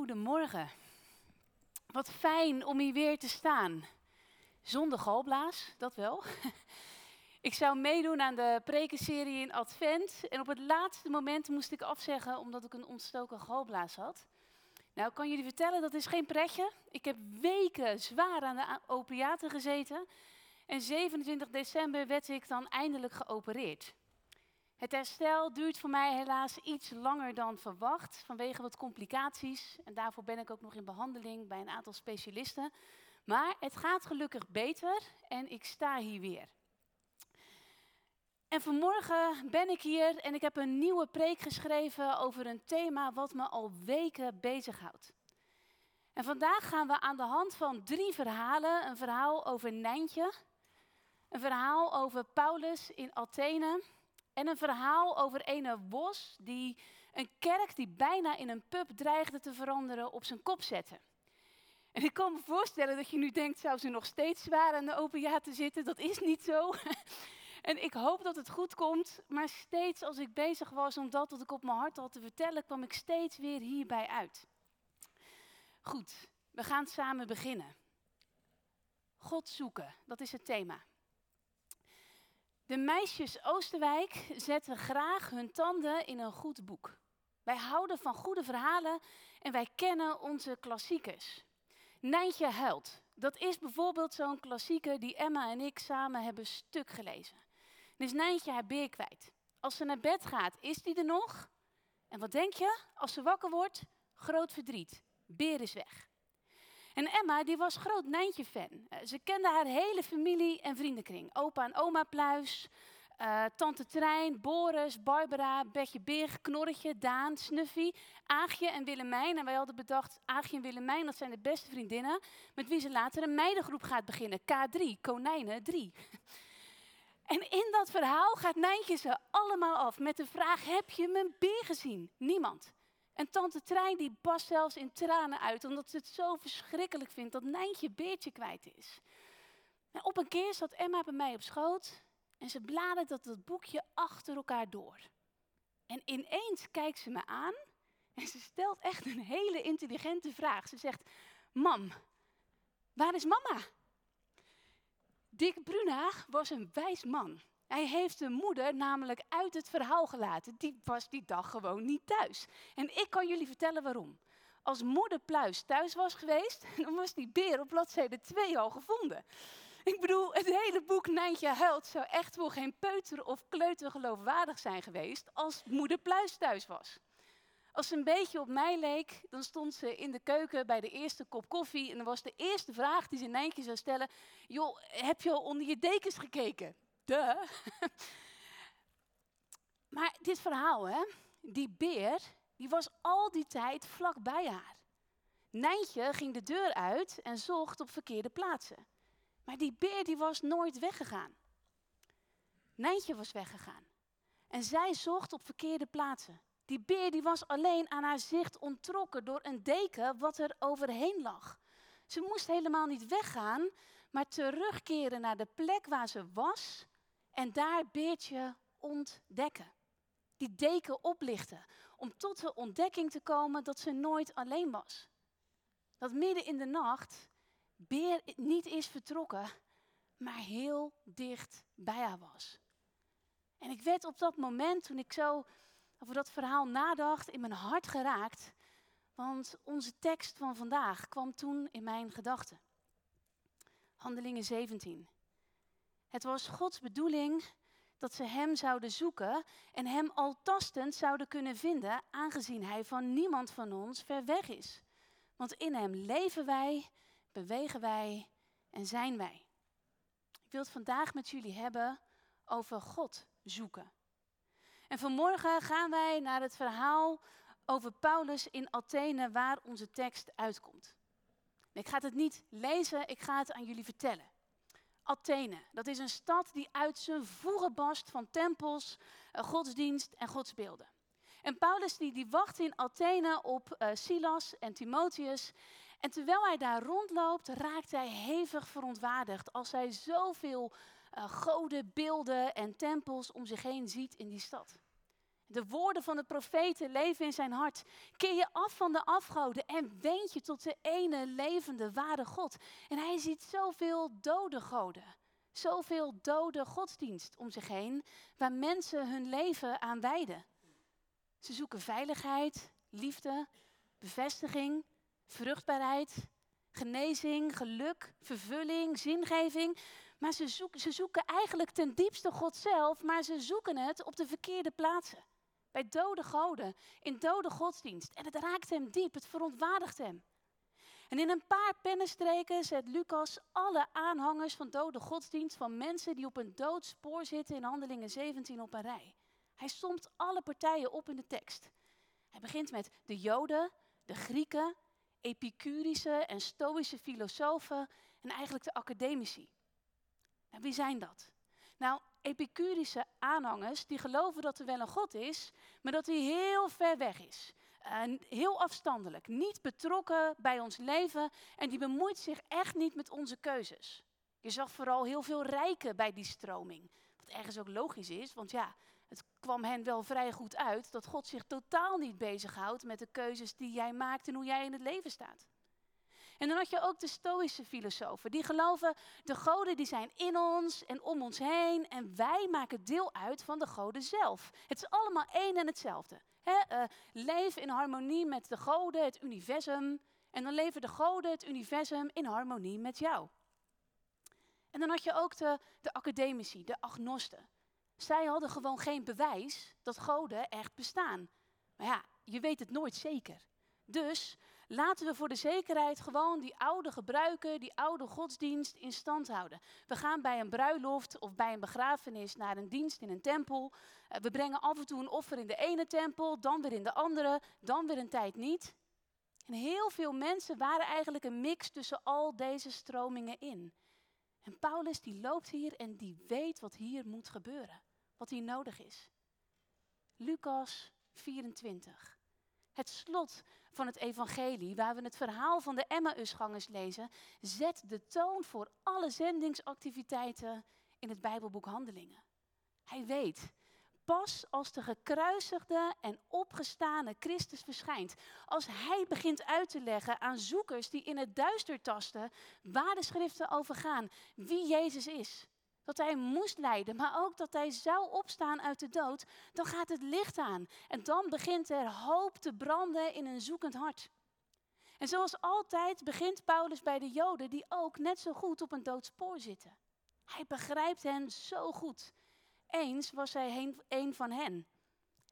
Goedemorgen. Wat fijn om hier weer te staan. Zonder galblaas, dat wel. Ik zou meedoen aan de prekenserie in Advent. En op het laatste moment moest ik afzeggen omdat ik een ontstoken galblaas had. Nou, kan jullie vertellen, dat is geen pretje. Ik heb weken zwaar aan de opiaten gezeten. En 27 december werd ik dan eindelijk geopereerd. Het herstel duurt voor mij helaas iets langer dan verwacht vanwege wat complicaties. En daarvoor ben ik ook nog in behandeling bij een aantal specialisten. Maar het gaat gelukkig beter en ik sta hier weer. En vanmorgen ben ik hier en ik heb een nieuwe preek geschreven over een thema wat me al weken bezighoudt. En vandaag gaan we aan de hand van drie verhalen, een verhaal over Nijntje, een verhaal over Paulus in Athene en een verhaal over ene Bos die een kerk die bijna in een pub dreigde te veranderen op zijn kop zette. En ik kan me voorstellen dat je nu denkt, zou ze nog steeds zwaar aan de opiaten zitten? Dat is niet zo. En ik hoop dat het goed komt, maar steeds als ik bezig was om dat wat ik op mijn hart had te vertellen, kwam ik steeds weer hierbij uit. Goed, we gaan samen beginnen. God zoeken, dat is het thema. De meisjes Oosterwijk zetten graag hun tanden in een goed boek. Wij houden van goede verhalen en wij kennen onze klassiekers. Nijntje huilt. Dat is bijvoorbeeld zo'n klassieker die Emma en ik samen hebben stuk gelezen. Is Nijntje haar beer kwijt. Als ze naar bed gaat, is die er nog? En wat denk je? Als ze wakker wordt, groot verdriet. Beer is weg. En Emma, die was groot Nijntje-fan. Eh, ze kende haar hele familie en vriendenkring. Opa en oma Pluis, uh, tante Trein, Boris, Barbara, Betje Beer, Knorretje, Daan, Snuffy, Aagje en Willemijn. En wij hadden bedacht, Aagje en Willemijn, dat zijn de beste vriendinnen, met wie ze later een meidengroep gaat beginnen. K3, Konijnen 3. En in dat verhaal gaat Nijntje ze allemaal af met de vraag, heb je mijn beer gezien? Niemand. En tante Trein die past zelfs in tranen uit, omdat ze het zo verschrikkelijk vindt dat Nijntje beertje kwijt is. En op een keer zat Emma bij mij op schoot en ze bladert dat, boekje achter elkaar door. En ineens kijkt ze me aan en ze stelt echt een hele intelligente vraag. Ze zegt, mam, waar is mama? Dick Bruna was een wijs man. Hij heeft de moeder namelijk uit het verhaal gelaten. Die was die dag gewoon niet thuis. En ik kan jullie vertellen waarom. Als moeder Pluis thuis was geweest, dan was die beer op bladzijde 2 al gevonden. Ik bedoel, het hele boek Nijntje huilt zou echt wel geen peuter of kleuter geloofwaardig zijn geweest als moeder Pluis thuis was. Als ze een beetje op mij leek, dan stond ze in de keuken bij de eerste kop koffie en dan was de eerste vraag die ze Nijntje zou stellen, joh, heb je al onder je dekens gekeken? Maar dit verhaal, hè, die beer, die was al die tijd vlak bij haar. Nijntje ging de deur uit en zocht op verkeerde plaatsen. Maar die beer die was nooit weggegaan. Nijntje was weggegaan. En zij zocht op verkeerde plaatsen. Die beer die was alleen aan haar zicht ontrokken door een deken wat er overheen lag. Ze moest helemaal niet weggaan, maar terugkeren naar de plek waar ze was en daar beertje ontdekken. Die deken oplichten, om tot de ontdekking te komen dat ze nooit alleen was. Dat midden in de nacht beer niet is vertrokken, maar heel dicht bij haar was. En ik werd op dat moment, toen ik zo over dat verhaal nadacht, in mijn hart geraakt. Want onze tekst van vandaag kwam toen in mijn gedachten. Handelingen 17. Het was Gods bedoeling dat ze Hem zouden zoeken en Hem al tastend zouden kunnen vinden, aangezien Hij van niemand van ons ver weg is. Want in Hem leven wij, bewegen wij en zijn wij. Ik wil het vandaag met jullie hebben over God zoeken. En vanmorgen gaan wij naar het verhaal over Paulus in Athene, waar onze tekst uitkomt. Ik ga het niet lezen, ik ga het aan jullie vertellen. Athene, dat is een stad die uit zijn voegen barst van tempels, eh, godsdienst en godsbeelden. En Paulus die, die wacht in Athene op uh, Silas en Timotheus. En terwijl hij daar rondloopt, raakt hij hevig verontwaardigd als hij zoveel uh, goden, beelden en tempels om zich heen ziet in die stad. De woorden van de profeten leven in zijn hart. Keer je af van de afgoden en wend je tot de ene levende, ware God. En hij ziet zoveel dode goden, zoveel dode godsdienst om zich heen, waar mensen hun leven aan wijden. Ze zoeken veiligheid, liefde, bevestiging, vruchtbaarheid, genezing, geluk, vervulling, zingeving. Maar ze ze zoeken eigenlijk ten diepste God zelf, maar ze zoeken het op de verkeerde plaatsen. Bij dode goden, in dode godsdienst. En het raakt hem diep, het verontwaardigt hem. En in een paar pennenstreken zet Lucas alle aanhangers van dode godsdienst, van mensen die op een doodspoor zitten in Handelingen 17 op een rij. Hij somt alle partijen op in de tekst. Hij begint met de Joden, de Grieken, Epicurische en Stoïsche filosofen en eigenlijk de academici. Nou, wie zijn dat? Nou, Epicurische aanhangers die geloven dat er wel een God is, maar dat hij heel ver weg is. heel afstandelijk, niet betrokken bij ons leven en die bemoeit zich echt niet met onze keuzes. Je zag vooral heel veel rijken bij die stroming. Wat ergens ook logisch is, want ja, het kwam hen wel vrij goed uit dat God zich totaal niet bezighoudt met de keuzes die jij maakt en hoe jij in het leven staat. En dan had je ook de Stoïsche filosofen. Die geloven, de goden die zijn in ons en om ons heen. En wij maken deel uit van de goden zelf. Het is allemaal één en hetzelfde. He, uh, leef in harmonie met de goden, het universum. En dan leven de goden, het universum, in harmonie met jou. En dan had je ook de, de academici, de agnosten. Zij hadden gewoon geen bewijs dat goden echt bestaan. Maar ja, je weet het nooit zeker. Dus laten we voor de zekerheid gewoon die oude gebruiken, die oude godsdienst in stand houden. We gaan bij een bruiloft of bij een begrafenis naar een dienst in een tempel. Eh, we brengen af en toe een offer in de ene tempel, dan weer in de andere, dan weer een tijd niet. En heel veel mensen waren eigenlijk een mix tussen al deze stromingen in. En Paulus die loopt hier en die weet wat hier moet gebeuren, wat hier nodig is. Lucas 24. Het slot van het evangelie, waar we het verhaal van de Emmausgangers lezen, zet de toon voor alle zendingsactiviteiten in het Bijbelboek Handelingen. Hij weet, pas als de gekruisigde en opgestane Christus verschijnt, als hij begint uit te leggen aan zoekers die in het duister tasten waar de schriften over gaan, wie Jezus is, dat hij moest lijden, maar ook dat hij zou opstaan uit de dood, dan gaat het licht aan. En dan begint er hoop te branden in een zoekend hart. En zoals altijd begint Paulus bij de Joden, die ook net zo goed op een doodspoor zitten. Hij begrijpt hen zo goed. Eens was hij een van hen.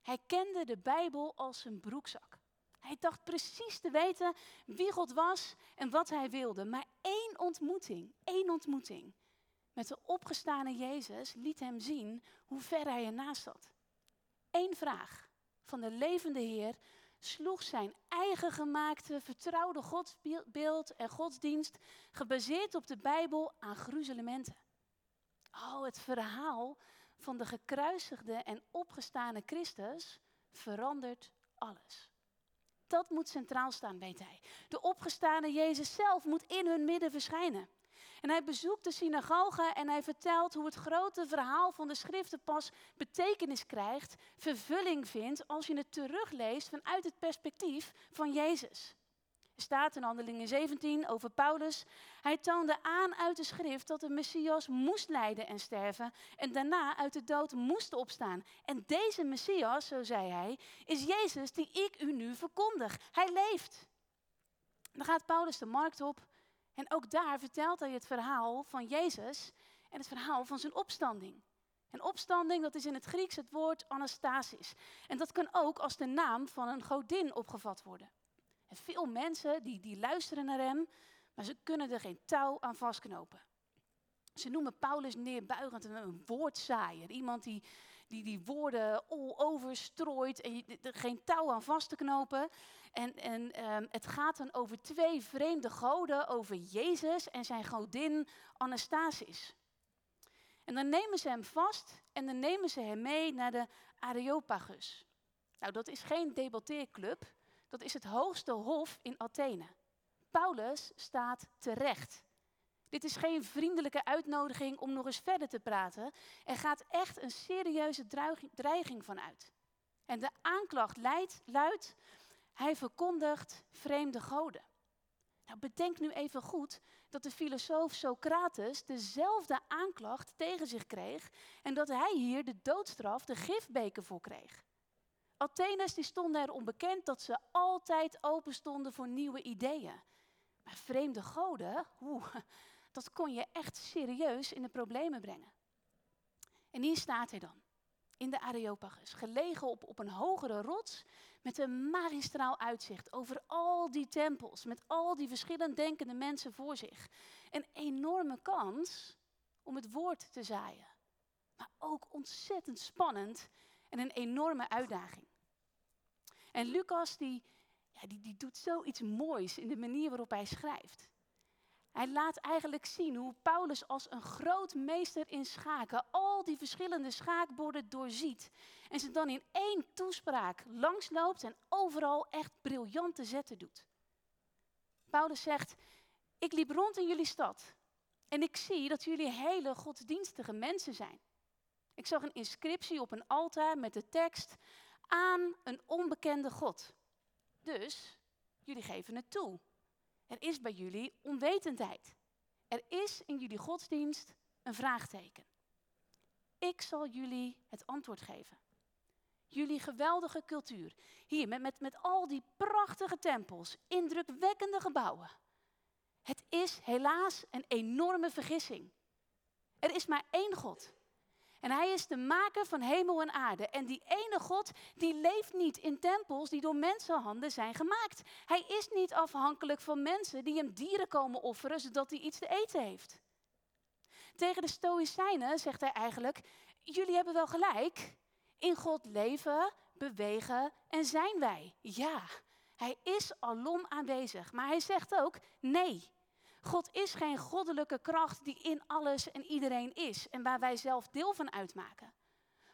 Hij kende de Bijbel als een broekzak. Hij dacht precies te weten wie God was en wat hij wilde. Maar één ontmoeting, één ontmoeting met de opgestane Jezus liet hem zien hoe ver hij ernaast zat. Eén vraag van de levende Heer sloeg zijn eigen gemaakte, vertrouwde godsbeeld en godsdienst, gebaseerd op de Bijbel, aan gruzelementen. Oh, het verhaal van de gekruisigde en opgestane Christus verandert alles. Dat moet centraal staan, weet hij. De opgestane Jezus zelf moet in hun midden verschijnen. En hij bezoekt de synagoge en hij vertelt hoe het grote verhaal van de schriften pas betekenis krijgt, vervulling vindt als je het terugleest vanuit het perspectief van Jezus. Er staat in Handelingen 17 over Paulus. Hij toonde aan uit de schrift dat de Messias moest lijden en sterven en daarna uit de dood moest opstaan. En deze Messias, zo zei hij, is Jezus die ik u nu verkondig. Hij leeft. Dan gaat Paulus de markt op en ook daar vertelt hij het verhaal van Jezus en het verhaal van zijn opstanding. En opstanding, dat is in het Grieks het woord anastasis. En dat kan ook als de naam van een godin opgevat worden. En veel mensen die, die luisteren naar hem, maar ze kunnen er geen touw aan vastknopen. Ze noemen Paulus neerbuigend een woordzaaier. Iemand die, die die woorden all over strooit en je, geen touw aan vast te knopen. En, en ehm, het gaat dan over twee vreemde goden, over Jezus en zijn godin Anastasis. En dan nemen ze hem vast en dan nemen ze hem mee naar de Areopagus. Nou, dat is geen debatteerclub, dat is het hoogste hof in Athene. Paulus staat terecht. Dit is geen vriendelijke uitnodiging om nog eens verder te praten. Er gaat echt een serieuze dreiging van uit. En de aanklacht leidt, luidt, hij verkondigt vreemde goden. Nou, bedenk nu even goed dat de filosoof Socrates dezelfde aanklacht tegen zich kreeg en dat hij hier de doodstraf, de gifbeker voor kreeg. Atheners die stonden erom bekend dat ze altijd open stonden voor nieuwe ideeën. Maar vreemde goden, oeh, dat kon je echt serieus in de problemen brengen. En hier staat hij dan, in de Areopagus, gelegen op, op een hogere rots met een magistraal uitzicht over al die tempels, met al die verschillend denkende mensen voor zich. Een enorme kans om het woord te zaaien. Maar ook ontzettend spannend en een enorme uitdaging. En Lucas die, ja, die, die doet zoiets moois in de manier waarop hij schrijft. Hij laat eigenlijk zien hoe Paulus als een groot meester in schaken al die verschillende schaakborden doorziet. En ze dan in één toespraak langsloopt en overal echt briljante zetten doet. Paulus zegt, ik liep rond in jullie stad en ik zie dat jullie hele godsdienstige mensen zijn. Ik zag een inscriptie op een altaar met de tekst aan een onbekende God. Dus jullie geven het toe. Er is bij jullie onwetendheid. Er is in jullie godsdienst een vraagteken. Ik zal jullie het antwoord geven. Jullie geweldige cultuur. Hier met, met, met al die prachtige tempels, indrukwekkende gebouwen. Het is helaas een enorme vergissing. Er is maar één God. En hij is de maker van hemel en aarde. En die ene God, die leeft niet in tempels die door mensenhanden zijn gemaakt. Hij is niet afhankelijk van mensen die hem dieren komen offeren zodat hij iets te eten heeft. Tegen de Stoïcijnen zegt hij eigenlijk: Jullie hebben wel gelijk. In God leven, bewegen en zijn wij. Ja, hij is alom aanwezig. Maar hij zegt ook: Nee. God is geen goddelijke kracht die in alles en iedereen is en waar wij zelf deel van uitmaken.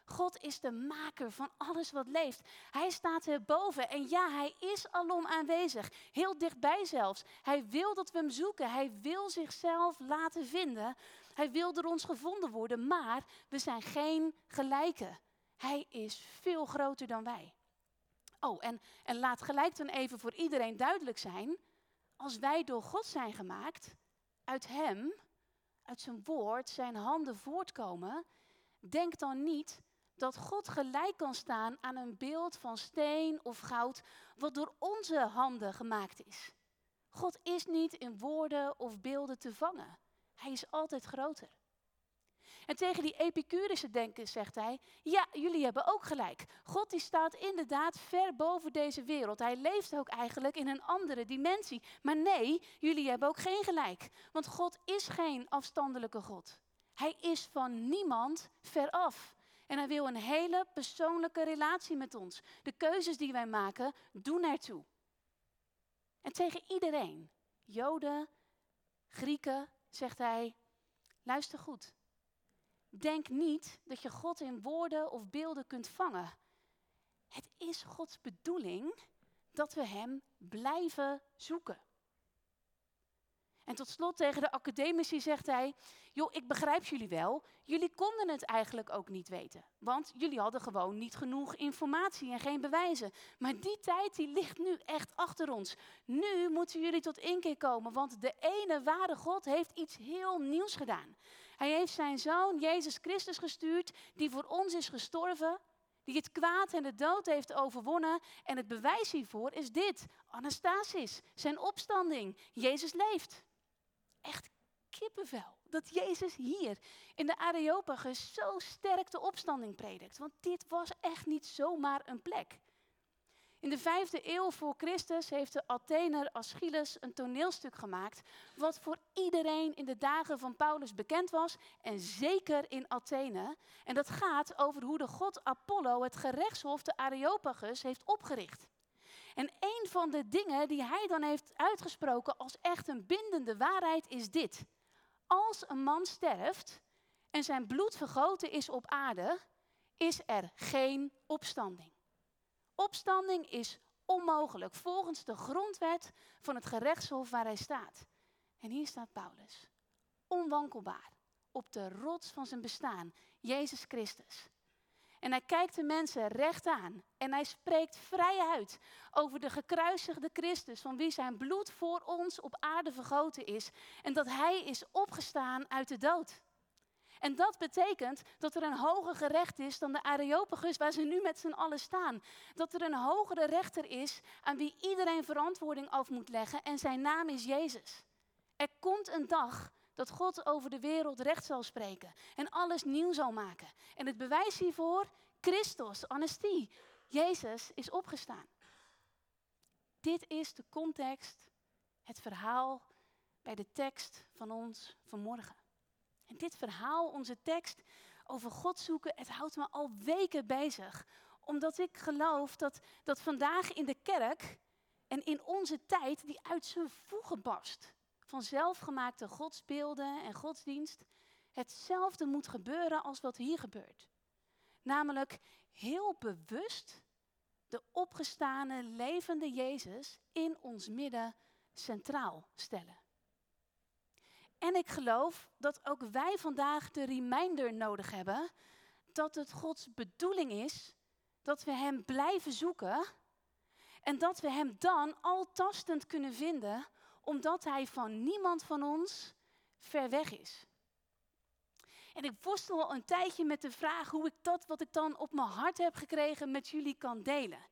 God is de maker van alles wat leeft. Hij staat erboven en ja, hij is alom aanwezig. Heel dichtbij zelfs. Hij wil dat we hem zoeken. Hij wil zichzelf laten vinden. Hij wil door ons gevonden worden, maar we zijn geen gelijken. Hij is veel groter dan wij. Oh, en, en laat gelijk dan even voor iedereen duidelijk zijn als wij door God zijn gemaakt, uit Hem, uit zijn woord, zijn handen voortkomen, denk dan niet dat God gelijk kan staan aan een beeld van steen of goud wat door onze handen gemaakt is. God is niet in woorden of beelden te vangen. Hij is altijd groter. En tegen die epicurische denken zegt hij, ja, jullie hebben ook gelijk. God die staat inderdaad ver boven deze wereld. Hij leeft ook eigenlijk in een andere dimensie. Maar nee, jullie hebben ook geen gelijk. Want God is geen afstandelijke God. Hij is van niemand veraf. En hij wil een hele persoonlijke relatie met ons. De keuzes die wij maken, doen ertoe. En tegen iedereen, Joden, Grieken, zegt hij, luister goed. Denk niet dat je God in woorden of beelden kunt vangen. Het is Gods bedoeling dat we Hem blijven zoeken. En tot slot tegen de academici zegt hij: Joh, ik begrijp jullie wel. Jullie konden het eigenlijk ook niet weten. Want jullie hadden gewoon niet genoeg informatie en geen bewijzen. Maar die tijd die ligt nu echt achter ons. Nu moeten jullie tot inkeer komen, want de ene ware God heeft iets heel nieuws gedaan. Hij heeft zijn zoon Jezus Christus gestuurd, die voor ons is gestorven, die het kwaad en de dood heeft overwonnen. En het bewijs hiervoor is dit: Anastasis, zijn opstanding. Jezus leeft. Echt kippenvel dat Jezus hier in de Areopagus zo sterk de opstanding predikt. Want dit was echt niet zomaar een plek. In de vijfde eeuw voor Christus heeft de Athener Aeschylus een toneelstuk gemaakt, wat voor iedereen in de dagen van Paulus bekend was en zeker in Athene. En dat gaat over hoe de god Apollo het gerechtshof de Areopagus heeft opgericht. En een van de dingen die hij dan heeft uitgesproken als echt een bindende waarheid is dit. Als een man sterft en zijn bloed vergoten is op aarde, is er geen opstanding. Opstanding is onmogelijk volgens de grondwet van het gerechtshof waar hij staat. En hier staat Paulus, onwankelbaar, op de rots van zijn bestaan, Jezus Christus. En hij kijkt de mensen recht aan. En hij spreekt vrij uit over de gekruisigde Christus, van wie zijn bloed voor ons op aarde vergoten is. En dat hij is opgestaan uit de dood. En dat betekent dat er een hoger gerecht is dan de Areopagus waar ze nu met z'n allen staan. Dat er een hogere rechter is aan wie iedereen verantwoording af moet leggen en zijn naam is Jezus. Er komt een dag dat God over de wereld recht zal spreken en alles nieuw zal maken. En het bewijs hiervoor, Christus, anestie, Jezus is opgestaan. Dit is de context, het verhaal bij de tekst van ons vanmorgen. En dit verhaal, onze tekst over God zoeken, het houdt me al weken bezig. Omdat ik geloof dat, dat vandaag in de kerk en in onze tijd die uit zijn voegen barst. Van zelfgemaakte godsbeelden en godsdienst. Hetzelfde moet gebeuren als wat hier gebeurt. Namelijk heel bewust de opgestane, levende Jezus in ons midden centraal stellen. En ik geloof dat ook wij vandaag de reminder nodig hebben dat het Gods bedoeling is dat we Hem blijven zoeken en dat we Hem dan altastend kunnen vinden, omdat Hij van niemand van ons ver weg is. En ik worstel al een tijdje met de vraag hoe ik dat wat ik dan op mijn hart heb gekregen met jullie kan delen.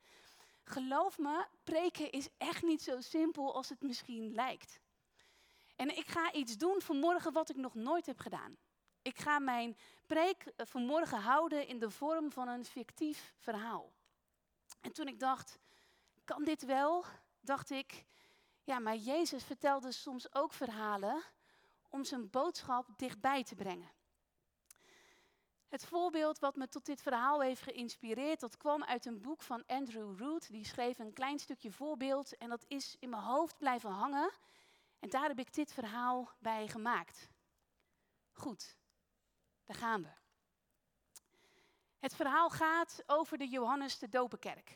Geloof me, preken is echt niet zo simpel als het misschien lijkt. En ik ga iets doen vanmorgen wat ik nog nooit heb gedaan. Ik ga mijn preek eh, vanmorgen houden in de vorm van een fictief verhaal. En toen ik dacht, kan dit wel? Dacht ik, ja, maar Jezus vertelde soms ook verhalen om zijn boodschap dichtbij te brengen. Het voorbeeld wat me tot dit verhaal heeft geïnspireerd, dat kwam uit een boek van Andrew Root. Die schreef een klein stukje voorbeeld en dat is in mijn hoofd blijven hangen. En daar heb ik dit verhaal bij gemaakt. Goed, daar gaan we. Het verhaal gaat over de Johannes de Dopenkerk.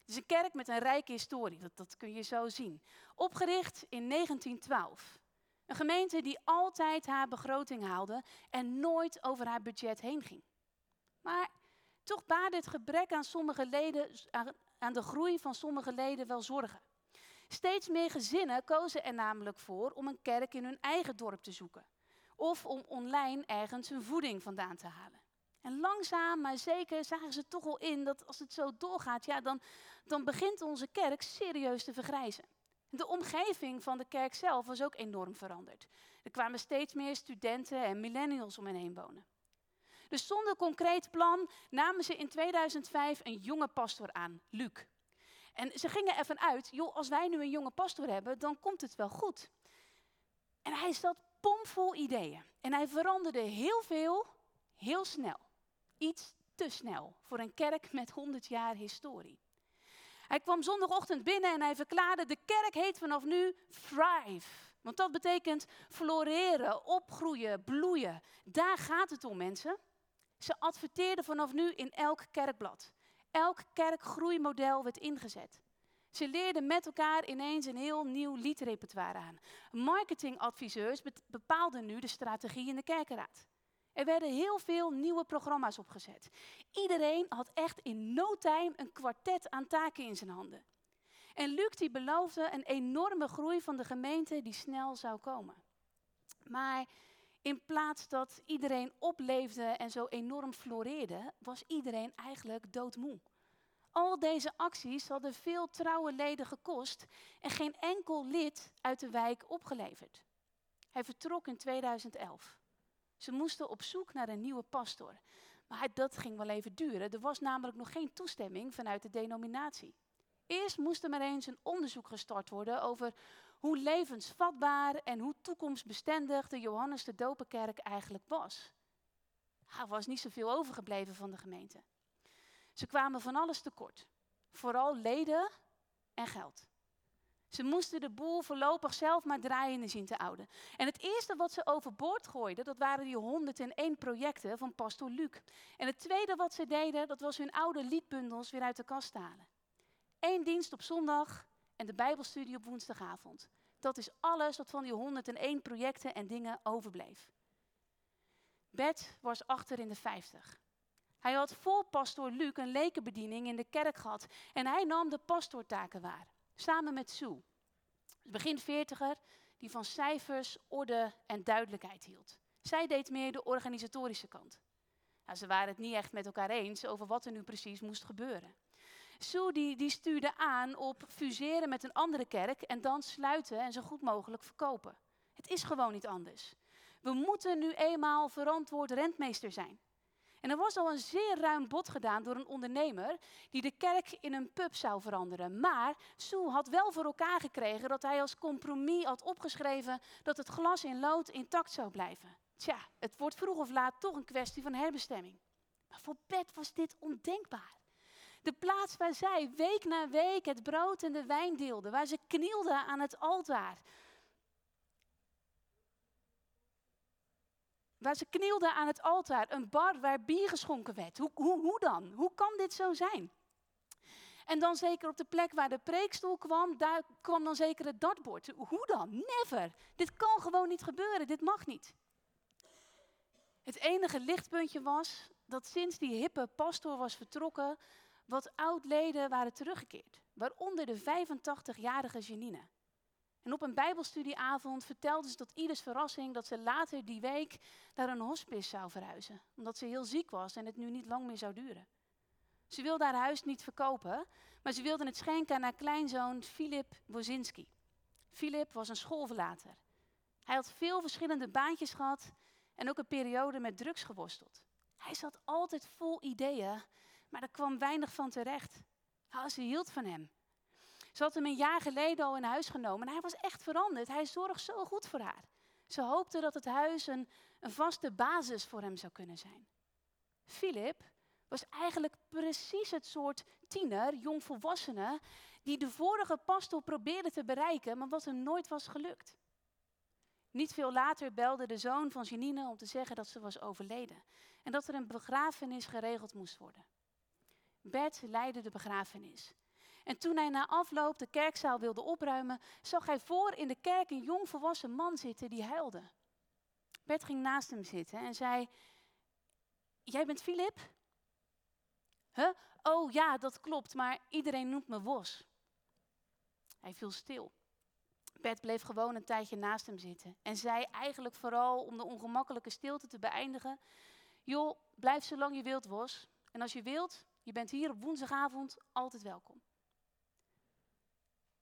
Het is een kerk met een rijke historie, dat, dat kun je zo zien. Opgericht in 1912. Een gemeente die altijd haar begroting haalde en nooit over haar budget heen ging. Maar toch baarde het gebrek aan sommige leden, aan de groei van sommige leden wel zorgen. Steeds meer gezinnen kozen er namelijk voor om een kerk in hun eigen dorp te zoeken. Of om online ergens hun voeding vandaan te halen. En langzaam, maar zeker zagen ze toch al in dat als het zo doorgaat, ja, dan, dan begint onze kerk serieus te vergrijzen. De omgeving van de kerk zelf was ook enorm veranderd. Er kwamen steeds meer studenten en millennials om hen heen wonen. Dus zonder concreet plan namen ze in 2005 een jonge pastor aan, Luc. En ze gingen ervan uit, joh, als wij nu een jonge pastor hebben, dan komt het wel goed. En hij zat pomvol ideeën. En hij veranderde heel veel, heel snel. Iets te snel voor een kerk met 100 jaar historie. Hij kwam zondagochtend binnen en hij verklaarde: De kerk heet vanaf nu Thrive. Want dat betekent floreren, opgroeien, bloeien. Daar gaat het om, mensen. Ze adverteerden vanaf nu in elk kerkblad. Elk kerkgroeimodel werd ingezet. Ze leerden met elkaar ineens een heel nieuw liedrepertoire aan. Marketingadviseurs bepaalden nu de strategie in de kerkenraad. Er werden heel veel nieuwe programma's opgezet. Iedereen had echt in no time een kwartet aan taken in zijn handen. En Luc die beloofde een enorme groei van de gemeente die snel zou komen. Maar in plaats dat iedereen opleefde en zo enorm floreerde, was iedereen eigenlijk doodmoe. Al deze acties hadden veel trouwe leden gekost en geen enkel lid uit de wijk opgeleverd. Hij vertrok in 2011. Ze moesten op zoek naar een nieuwe pastor. Maar dat ging wel even duren. Er was namelijk nog geen toestemming vanuit de denominatie. Eerst moest er maar eens een onderzoek gestart worden over hoe levensvatbaar en hoe toekomstbestendig de Johannes de Dopenkerk eigenlijk was. Er was niet zoveel overgebleven van de gemeente. Ze kwamen van alles tekort. Vooral leden en geld. Ze moesten de boel voorlopig zelf maar draaiende zien te houden. En het eerste wat ze overboord gooiden, dat waren die 101 projecten van Pastor Luc. En het tweede wat ze deden, dat was hun oude liedbundels weer uit de kast halen. Eén dienst op zondag en de Bijbelstudie op woensdagavond. Dat is alles wat van die 101 projecten en dingen overbleef. Bert was achter in de 50. Hij had voor pastoor Luc een lekenbediening in de kerk gehad en hij nam de pastoortaken waar, samen met Sue. Begin veertiger, die van cijfers, orde en duidelijkheid hield. Zij deed meer de organisatorische kant. Nou, ze waren het niet echt met elkaar eens over wat er nu precies moest gebeuren. Sue die, stuurde aan op fuseren met een andere kerk en dan sluiten en zo goed mogelijk verkopen. Het is gewoon niet anders. We moeten nu eenmaal verantwoord rentmeester zijn. En er was al een zeer ruim bod gedaan door een ondernemer die de kerk in een pub zou veranderen. Maar Sue had wel voor elkaar gekregen dat hij als compromis had opgeschreven dat het glas in lood intact zou blijven. Tja, het wordt vroeg of laat toch een kwestie van herbestemming. Maar voor Beth was dit ondenkbaar. De plaats waar zij week na week het brood en de wijn deelde, waar ze knielde aan het altaar, Waar ze knielden aan het altaar, een bar waar bier geschonken werd. Hoe, hoe, hoe dan? Hoe kan dit zo zijn? En dan zeker op de plek waar de preekstoel kwam, daar kwam dan zeker het dartbord. Hoe dan? Never. Dit kan gewoon niet gebeuren, dit mag niet. Het enige lichtpuntje was dat sinds die hippe pastoor was vertrokken, wat oud-leden waren teruggekeerd. Waaronder de 85-jarige Janine. En op een bijbelstudieavond vertelde ze tot ieders verrassing dat ze later die week naar een hospice zou verhuizen. Omdat ze heel ziek was en het nu niet lang meer zou duren. Ze wilde haar huis niet verkopen, maar ze wilde het schenken aan haar kleinzoon Filip Wozinski. Filip was een schoolverlater. Hij had veel verschillende baantjes gehad en ook een periode met drugs geworsteld. Hij zat altijd vol ideeën, maar er kwam weinig van terecht. ze hield van hem. Ze had hem een jaar geleden al in huis genomen en hij was echt veranderd. Hij zorgt zo goed voor haar. Ze hoopte dat het huis een, een vaste basis voor hem zou kunnen zijn. Philip was eigenlijk precies het soort tiener, jongvolwassene, die de vorige pastoor probeerde te bereiken, maar wat hem nooit was gelukt. Niet veel later belde de zoon van Janine om te zeggen dat ze was overleden en dat er een begrafenis geregeld moest worden. Bert leidde de begrafenis. En toen hij na afloop de kerkzaal wilde opruimen, zag hij voor in de kerk een jong volwassen man zitten die huilde. Bert ging naast hem zitten en zei: Jij bent Filip? Huh? Oh ja, dat klopt, maar iedereen noemt me Wos. Hij viel stil. Bert bleef gewoon een tijdje naast hem zitten en zei eigenlijk vooral om de ongemakkelijke stilte te beëindigen: Joh, blijf zolang je wilt, Wos. En als je wilt, je bent hier op woensdagavond altijd welkom.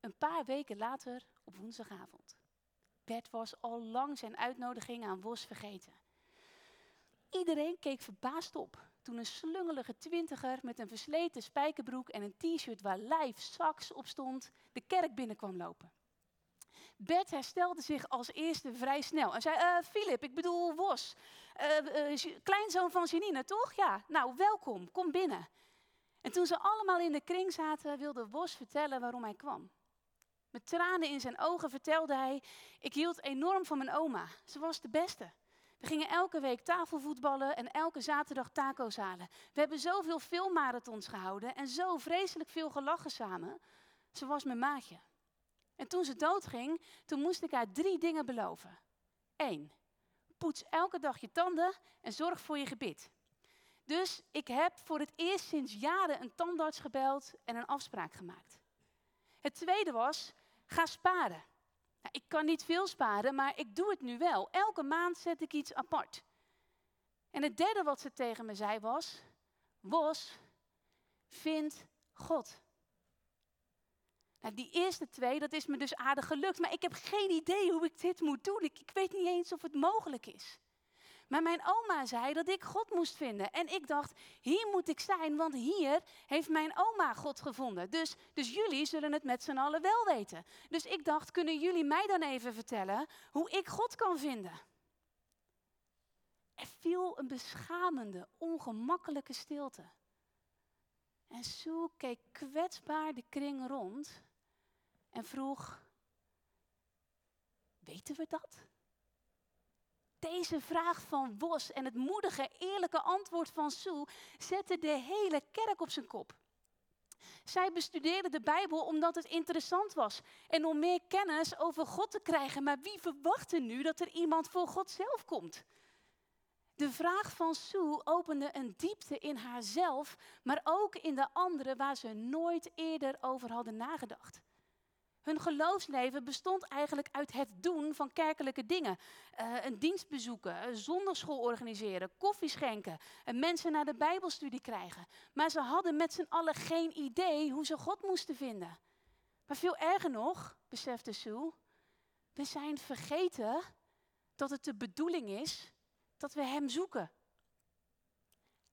Een paar weken later, op woensdagavond. Bert was al lang zijn uitnodiging aan Wos vergeten. Iedereen keek verbaasd op toen een slungelige twintiger met een versleten spijkerbroek en een t-shirt waar live sax op stond, de kerk binnenkwam lopen. Bert herstelde zich als eerste vrij snel en zei, Filip, uh, ik bedoel Wos, uh, uh, kleinzoon van Janine, toch? Ja, nou welkom, kom binnen. En toen ze allemaal in de kring zaten, wilde Wos vertellen waarom hij kwam. Met tranen in zijn ogen vertelde hij: Ik hield enorm van mijn oma. Ze was de beste. We gingen elke week tafelvoetballen en elke zaterdag taco's halen. We hebben zoveel filmmarathons gehouden en zo vreselijk veel gelachen samen. Ze was mijn maatje. En toen ze doodging, toen moest ik haar drie dingen beloven. Eén, poets elke dag je tanden en zorg voor je gebit. Dus ik heb voor het eerst sinds jaren een tandarts gebeld en een afspraak gemaakt. Het tweede was, Ga sparen. Nou, ik kan niet veel sparen, maar ik doe het nu wel. Elke maand zet ik iets apart. En het derde wat ze tegen me zei was: Wos, vind God. Nou, die eerste twee, dat is me dus aardig gelukt, maar ik heb geen idee hoe ik dit moet doen. Ik weet niet eens of het mogelijk is. Maar mijn oma zei dat ik God moest vinden. En ik dacht, hier moet ik zijn, want hier heeft mijn oma God gevonden. Dus, dus jullie zullen het met z'n allen wel weten. Dus ik dacht, kunnen jullie mij dan even vertellen hoe ik God kan vinden? Er viel een beschamende, ongemakkelijke stilte. En Sue keek kwetsbaar de kring rond en vroeg: Weten we dat? Deze vraag van Wos en het moedige, eerlijke antwoord van Sue zetten de hele kerk op zijn kop. Zij bestudeerden de Bijbel omdat het interessant was en om meer kennis over God te krijgen. Maar wie verwachtte nu dat er iemand voor God zelf komt? De vraag van Sue opende een diepte in haarzelf, maar ook in de anderen waar ze nooit eerder over hadden nagedacht. Hun geloofsleven bestond eigenlijk uit het doen van kerkelijke dingen. Uh, een dienst bezoeken, een zondagschool organiseren, koffie schenken, en mensen naar de Bijbelstudie krijgen. Maar ze hadden met z'n allen geen idee hoe ze God moesten vinden. Maar veel erger nog, besefte Sue, we zijn vergeten dat het de bedoeling is dat we Hem zoeken.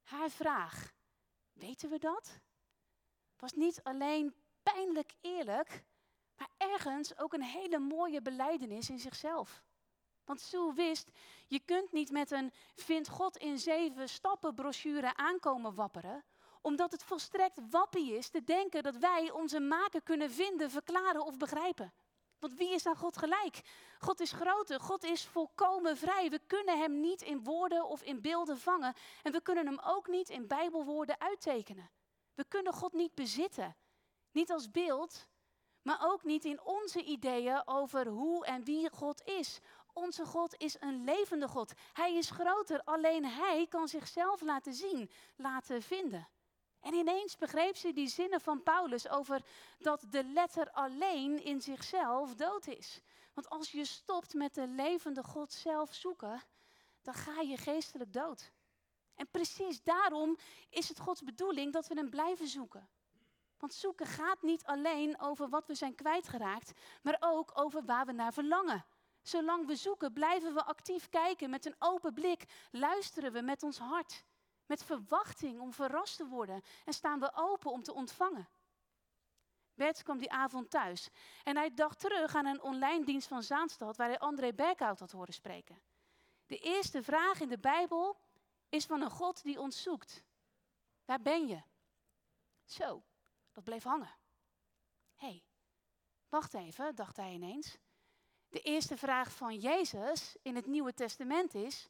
Haar vraag, weten we dat? Was niet alleen pijnlijk eerlijk, maar ergens ook een hele mooie beleidenis in zichzelf. Want Sue wist, je kunt niet met een Vind God in zeven stappen brochure aankomen wapperen, omdat het volstrekt wappie is te denken dat wij onze maken kunnen vinden, verklaren of begrijpen. Want wie is aan God gelijk? God is groter, God is volkomen vrij. We kunnen Hem niet in woorden of in beelden vangen en we kunnen Hem ook niet in Bijbelwoorden uittekenen. We kunnen God niet bezitten, niet als beeld, maar ook niet in onze ideeën over hoe en wie God is. Onze God is een levende God. Hij is groter, alleen Hij kan zichzelf laten zien, laten vinden. En ineens begreep ze die zinnen van Paulus over dat de letter alleen in zichzelf dood is. Want als je stopt met de levende God zelf zoeken, dan ga je geestelijk dood. En precies daarom is het Gods bedoeling dat we hem blijven zoeken. Want zoeken gaat niet alleen over wat we zijn kwijtgeraakt, maar ook over waar we naar verlangen. Zolang we zoeken, blijven we actief kijken met een open blik, luisteren we met ons hart, met verwachting om verrast te worden en staan we open om te ontvangen. Bert kwam die avond thuis en hij dacht terug aan een online dienst van Zaanstad waar hij André Berkhout had horen spreken. De eerste vraag in de Bijbel is van een God die ons zoekt. Waar ben je? Zo, dat bleef hangen. Hé, hey, wacht even, dacht hij ineens. De eerste vraag van Jezus in het Nieuwe Testament is: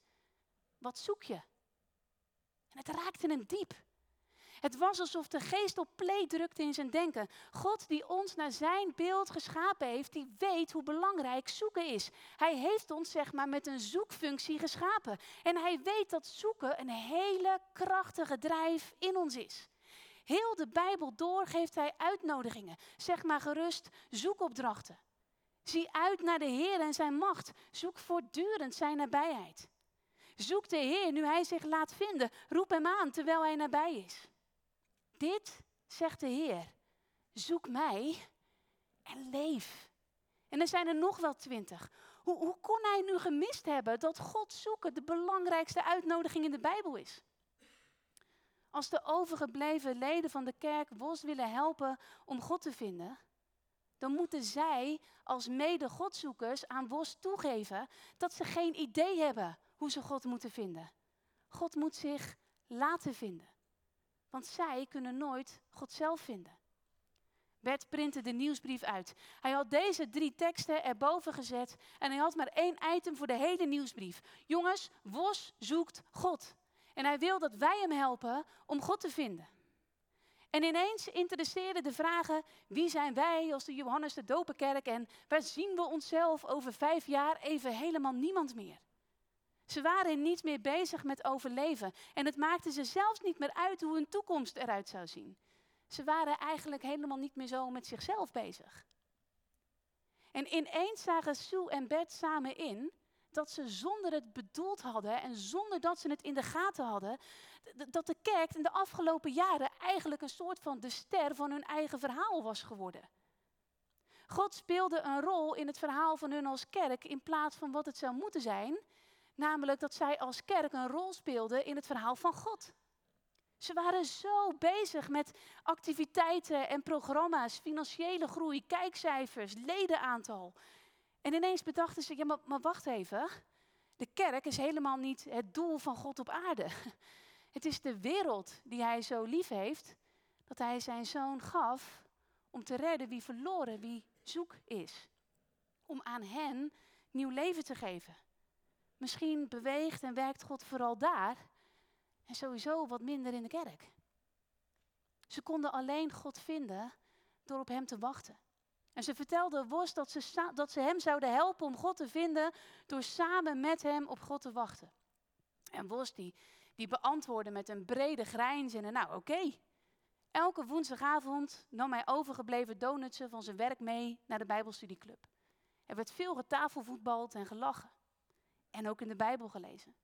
wat zoek je? En het raakte hem diep. Het was alsof de geest op play drukte in zijn denken. God die ons naar zijn beeld geschapen heeft, die weet hoe belangrijk zoeken is. Hij heeft ons zeg maar met een zoekfunctie geschapen. En hij weet dat zoeken een hele krachtige drijf in ons is. Heel de Bijbel door geeft hij uitnodigingen. Zeg maar gerust zoekopdrachten. Zie uit naar de Heer en zijn macht. Zoek voortdurend zijn nabijheid. Zoek de Heer nu hij zich laat vinden. Roep hem aan terwijl hij nabij is. Dit zegt de Heer. Zoek mij en leef. En er zijn er nog wel twintig. Hoe, hoe kon hij nu gemist hebben dat God zoeken de belangrijkste uitnodiging in de Bijbel is? Als de overgebleven leden van de kerk Wos willen helpen om God te vinden, dan moeten zij als mede-Godzoekers aan Wos toegeven dat ze geen idee hebben hoe ze God moeten vinden. God moet zich laten vinden. Want zij kunnen nooit God zelf vinden. Bert printte de nieuwsbrief uit. Hij had deze drie teksten erboven gezet en hij had maar één item voor de hele nieuwsbrief. Jongens, Wos zoekt God. En hij wil dat wij hem helpen om God te vinden. En ineens interesseerden de vragen: wie zijn wij als de Johannes de Dopenkerk en waar zien we onszelf over vijf jaar even helemaal niemand meer? Ze waren niet meer bezig met overleven en het maakte ze zelfs niet meer uit hoe hun toekomst eruit zou zien. Ze waren eigenlijk helemaal niet meer zo met zichzelf bezig. En ineens zagen Sue en Bert samen in dat ze zonder het bedoeld hadden en zonder dat ze het in de gaten hadden, dat de kerk in de afgelopen jaren eigenlijk een soort van de ster van hun eigen verhaal was geworden. God speelde een rol in het verhaal van hun als kerk in plaats van wat het zou moeten zijn, namelijk dat zij als kerk een rol speelden in het verhaal van God. Ze waren zo bezig met activiteiten en programma's, financiële groei, kijkcijfers, ledenaantal. En ineens bedachten ze, ja maar, maar wacht even, de kerk is helemaal niet het doel van God op aarde. Het is de wereld die hij zo lief heeft, dat hij zijn zoon gaf om te redden wie verloren, wie zoek is. Om aan hen nieuw leven te geven. Misschien beweegt en werkt God vooral daar en sowieso wat minder in de kerk. Ze konden alleen God vinden door op Hem te wachten. En ze vertelde Wos dat ze, dat ze hem zouden helpen om God te vinden door samen met hem op God te wachten. En Wos die, die beantwoordde met een brede grijns en nou oké. Elke woensdagavond nam hij overgebleven donutsen van zijn werk mee naar de Bijbelstudieclub. Er werd veel getafelvoetbald en gelachen. En ook in de Bijbel gelezen.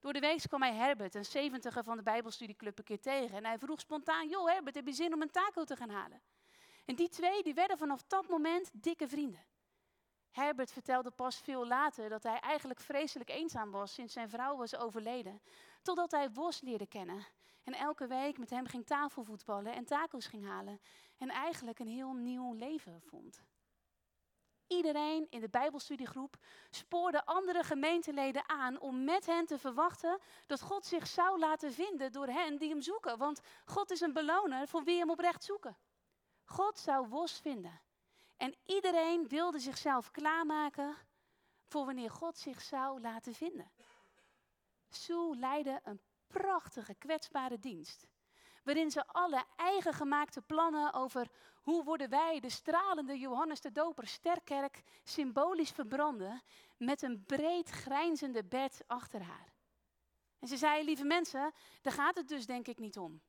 Door de week kwam hij Herbert, een zeventiger van de Bijbelstudieclub, een keer tegen. En hij vroeg spontaan, joh Herbert, heb je zin om een taco te gaan halen? En die twee die werden vanaf dat moment dikke vrienden. Herbert vertelde pas veel later dat hij eigenlijk vreselijk eenzaam was sinds zijn vrouw was overleden. Totdat hij Wos leerde kennen en elke week met hem ging tafelvoetballen en tacos ging halen. En eigenlijk een heel nieuw leven vond. Iedereen in de Bijbelstudiegroep spoorde andere gemeenteleden aan om met hen te verwachten dat God zich zou laten vinden door hen die hem zoeken. Want God is een beloner voor wie hem oprecht zoeken. God zou Wos vinden. En iedereen wilde zichzelf klaarmaken voor wanneer God zich zou laten vinden. Sue leidde een prachtige, kwetsbare dienst. Waarin ze alle eigen gemaakte plannen over hoe worden wij, de stralende Johannes de Doper Sterkerk, symbolisch verbranden met een breed grijnzende bed achter haar. En ze zei, lieve mensen, daar gaat het dus denk ik niet om.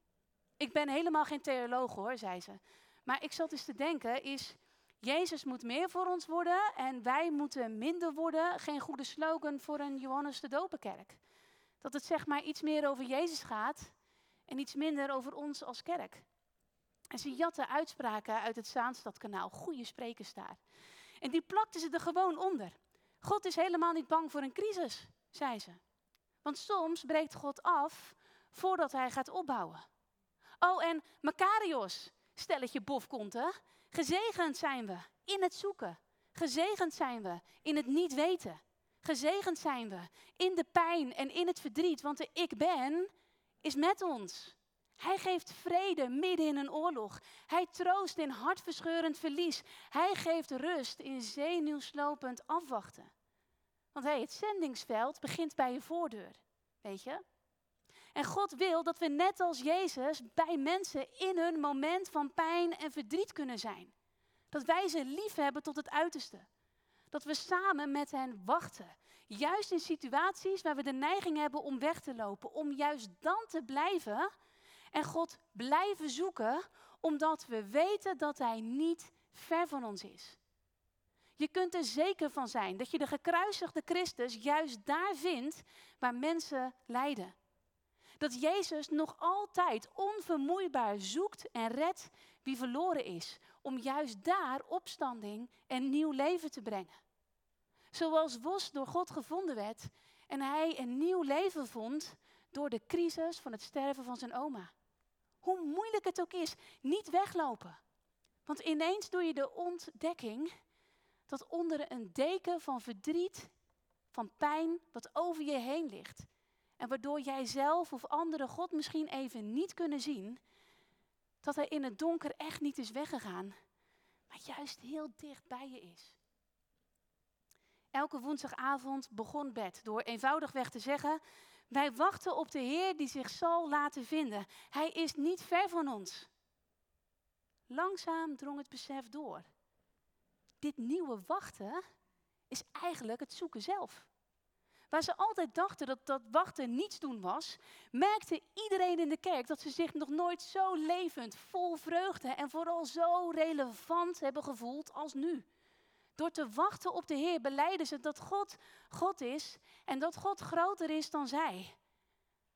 Ik ben helemaal geen theoloog hoor, zei ze. Maar ik zat eens te denken, is Jezus moet meer voor ons worden en wij moeten minder worden. Geen goede slogan voor een Johannes de Doperkerk. Dat het zeg maar iets meer over Jezus gaat en iets minder over ons als kerk. En ze jatten uitspraken uit het Zaanstadkanaal, goede sprekers daar. En die plakten ze er gewoon onder. God is helemaal niet bang voor een crisis, zei ze. Want soms breekt God af voordat hij gaat opbouwen. Oh, en Makarios, stelletje bofkonten. Gezegend zijn we in het zoeken. Gezegend zijn we in het niet weten. Gezegend zijn we in de pijn en in het verdriet, want de ik ben is met ons. Hij geeft vrede midden in een oorlog. Hij troost in hartverscheurend verlies. Hij geeft rust in zenuwslopend afwachten. Want hey, het zendingsveld begint bij je voordeur, weet je? En God wil dat we net als Jezus bij mensen in hun moment van pijn en verdriet kunnen zijn. Dat wij ze lief hebben tot het uiterste. Dat we samen met hen wachten. Juist in situaties waar we de neiging hebben om weg te lopen. Om juist dan te blijven en God blijven zoeken, omdat we weten dat Hij niet ver van ons is. Je kunt er zeker van zijn dat je de gekruisigde Christus juist daar vindt waar mensen lijden. Dat Jezus nog altijd onvermoeibaar zoekt en redt wie verloren is, om juist daar opstanding en nieuw leven te brengen. Zoals Wos door God gevonden werd en hij een nieuw leven vond door de crisis van het sterven van zijn oma. Hoe moeilijk het ook is, niet weglopen. Want ineens doe je de ontdekking dat onder een deken van verdriet, van pijn, wat over je heen ligt, en waardoor jij zelf of anderen God misschien even niet kunnen zien, dat hij in het donker echt niet is weggegaan, maar juist heel dicht bij je is. Elke woensdagavond begon Bed door eenvoudigweg te zeggen: Wij wachten op de Heer die zich zal laten vinden. Hij is niet ver van ons. Langzaam drong het besef door. Dit nieuwe wachten is eigenlijk het zoeken zelf. Waar ze altijd dachten dat dat wachten niets doen was, merkte iedereen in de kerk dat ze zich nog nooit zo levend, vol vreugde en vooral zo relevant hebben gevoeld als nu. Door te wachten op de Heer beleiden ze dat God God is en dat God groter is dan zij.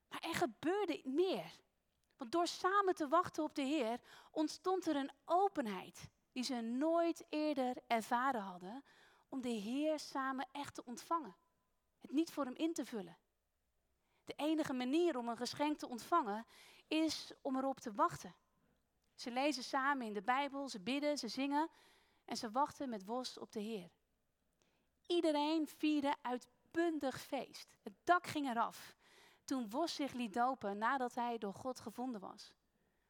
Maar er gebeurde meer. Want door samen te wachten op de Heer ontstond er een openheid die ze nooit eerder ervaren hadden om de Heer samen echt te ontvangen. Niet voor hem in te vullen. De enige manier om een geschenk te ontvangen is om erop te wachten. Ze lezen samen in de Bijbel, ze bidden, ze zingen en ze wachten met Wos op de Heer. Iedereen vierde uitbundig feest. Het dak ging eraf toen Wos zich liet dopen nadat hij door God gevonden was.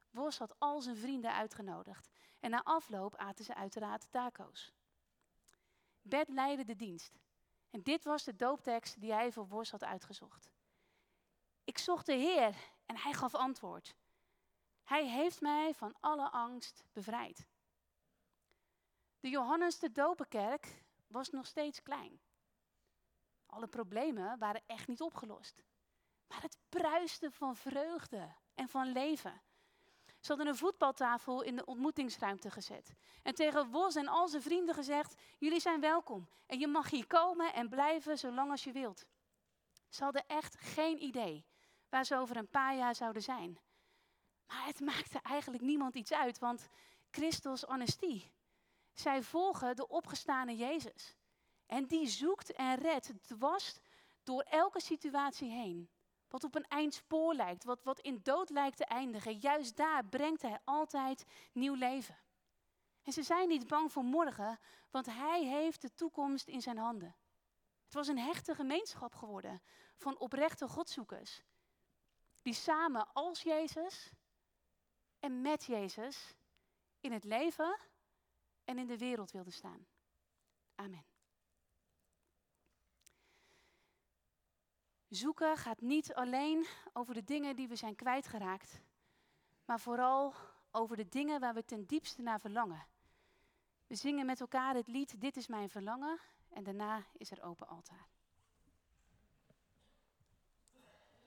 Wos had al zijn vrienden uitgenodigd en na afloop aten ze uiteraard taco's. Bert leidde de dienst. En dit was de dooptekst die hij voor Wos had uitgezocht. Ik zocht de Heer en hij gaf antwoord. Hij heeft mij van alle angst bevrijd. De Johannes de Dopenkerk was nog steeds klein. Alle problemen waren echt niet opgelost. Maar het bruiste van vreugde en van leven. Ze hadden een voetbaltafel in de ontmoetingsruimte gezet. En tegen Wos en al zijn vrienden gezegd: Jullie zijn welkom. En je mag hier komen en blijven zolang als je wilt. Ze hadden echt geen idee waar ze over een paar jaar zouden zijn. Maar het maakte eigenlijk niemand iets uit, want Christus Anestie. Zij volgen de opgestane Jezus. En die zoekt en redt dwars door elke situatie heen. Wat op een eindspoor lijkt, wat, wat in dood lijkt te eindigen. Juist daar brengt hij altijd nieuw leven. En ze zijn niet bang voor morgen, want hij heeft de toekomst in zijn handen. Het was een hechte gemeenschap geworden van oprechte godzoekers. Die samen als Jezus en met Jezus in het leven en in de wereld wilden staan. Amen. Zoeken gaat niet alleen over de dingen die we zijn kwijtgeraakt, maar vooral over de dingen waar we ten diepste naar verlangen. We zingen met elkaar het lied Dit is mijn verlangen en daarna is er open altaar.